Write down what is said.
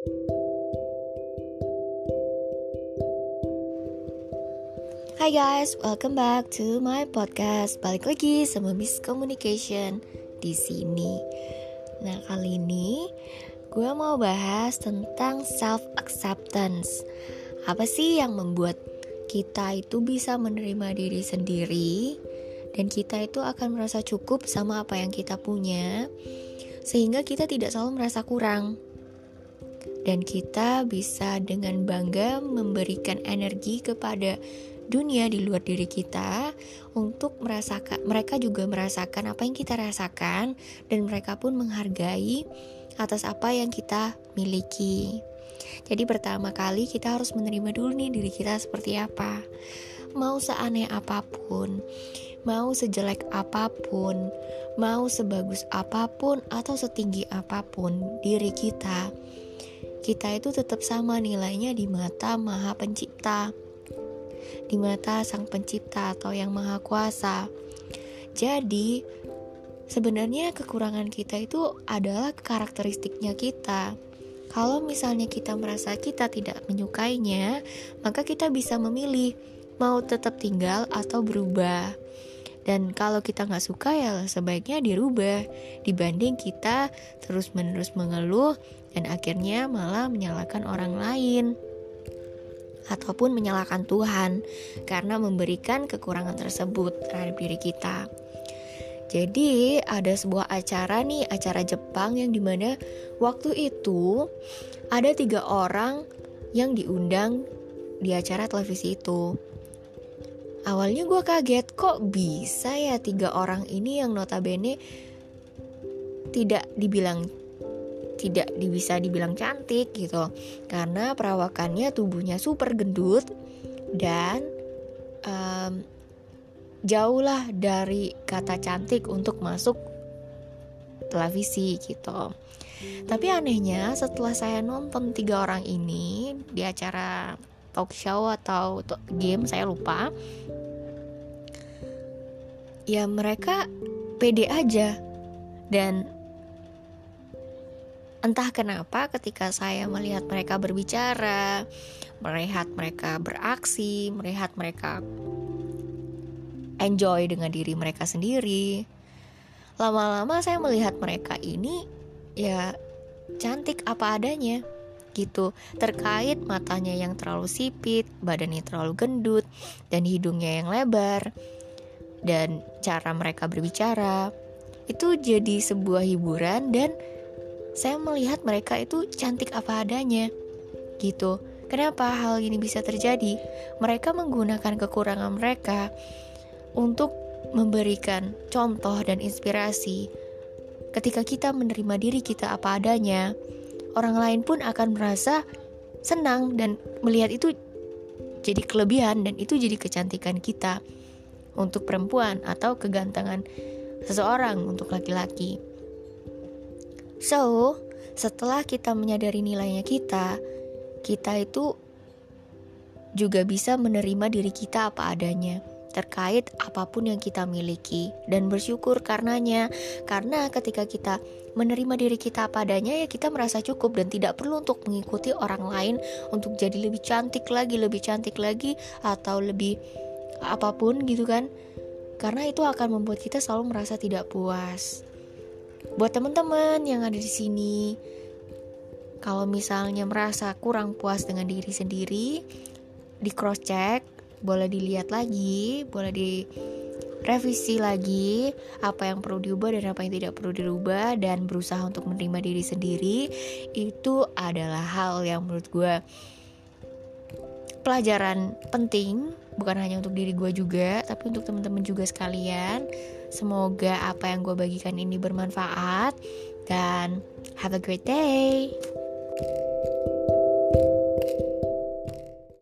Hai guys, welcome back to my podcast. Balik lagi sama Miss Communication di sini. Nah, kali ini gue mau bahas tentang self acceptance. Apa sih yang membuat kita itu bisa menerima diri sendiri dan kita itu akan merasa cukup sama apa yang kita punya sehingga kita tidak selalu merasa kurang dan kita bisa dengan bangga memberikan energi kepada dunia di luar diri kita untuk merasakan mereka juga merasakan apa yang kita rasakan dan mereka pun menghargai atas apa yang kita miliki. Jadi pertama kali kita harus menerima dulu nih diri kita seperti apa. Mau seaneh apa pun, mau sejelek apa pun, mau sebagus apa pun atau setinggi apa pun diri kita, kita itu tetap sama nilainya di mata Maha Pencipta di mata Sang Pencipta atau Yang Maha Kuasa. Jadi, sebenarnya kekurangan kita itu adalah karakteristiknya kita. Kalau misalnya kita merasa kita tidak menyukainya, maka kita bisa memilih mau tetap tinggal atau berubah. Dan kalau kita nggak suka ya sebaiknya dirubah dibanding kita terus-menerus mengeluh dan akhirnya malah menyalahkan orang lain ataupun menyalahkan Tuhan karena memberikan kekurangan tersebut terhadap diri kita. Jadi ada sebuah acara nih, acara Jepang yang di mana waktu itu ada tiga orang yang diundang di acara televisi itu. Awalnya gue kaget kok bisa ya tiga orang ini yang notabene tidak dibilang tidak bisa dibilang cantik gitu karena perawakannya tubuhnya super gendut dan um, jauhlah dari kata cantik untuk masuk televisi gitu. Tapi anehnya setelah saya nonton tiga orang ini di acara talk show atau game saya lupa, ya mereka pede aja dan Entah kenapa ketika saya melihat mereka berbicara, melihat mereka beraksi, melihat mereka enjoy dengan diri mereka sendiri. Lama-lama saya melihat mereka ini ya cantik apa adanya gitu terkait matanya yang terlalu sipit, badannya terlalu gendut dan hidungnya yang lebar dan cara mereka berbicara itu jadi sebuah hiburan dan saya melihat mereka itu cantik apa adanya. Gitu. Kenapa hal ini bisa terjadi? Mereka menggunakan kekurangan mereka untuk memberikan contoh dan inspirasi. Ketika kita menerima diri kita apa adanya, orang lain pun akan merasa senang dan melihat itu jadi kelebihan dan itu jadi kecantikan kita untuk perempuan atau kegantengan seseorang untuk laki-laki. So, setelah kita menyadari nilainya kita, kita itu juga bisa menerima diri kita apa adanya terkait apa pun yang kita miliki dan bersyukur karenanya karena ketika kita menerima diri kita apa adanya ya kita merasa cukup dan tidak perlu untuk mengikuti orang lain untuk jadi lebih cantik lagi lebih cantik lagi atau lebih apa pun gitu kan. Karena itu akan membuat kita selalu merasa tidak puas. Buat teman-teman yang ada di sini, kalau misalnya merasa kurang puas dengan diri sendiri, di cross check, boleh dilihat lagi, boleh di revisi lagi apa yang perlu diubah dan apa yang tidak perlu dirubah dan berusaha untuk menerima diri sendiri itu adalah hal yang menurut gue pelajaran penting bukan hanya untuk diri gue juga tapi untuk teman-teman juga sekalian Semoga apa yang gue bagikan ini bermanfaat dan have a great day.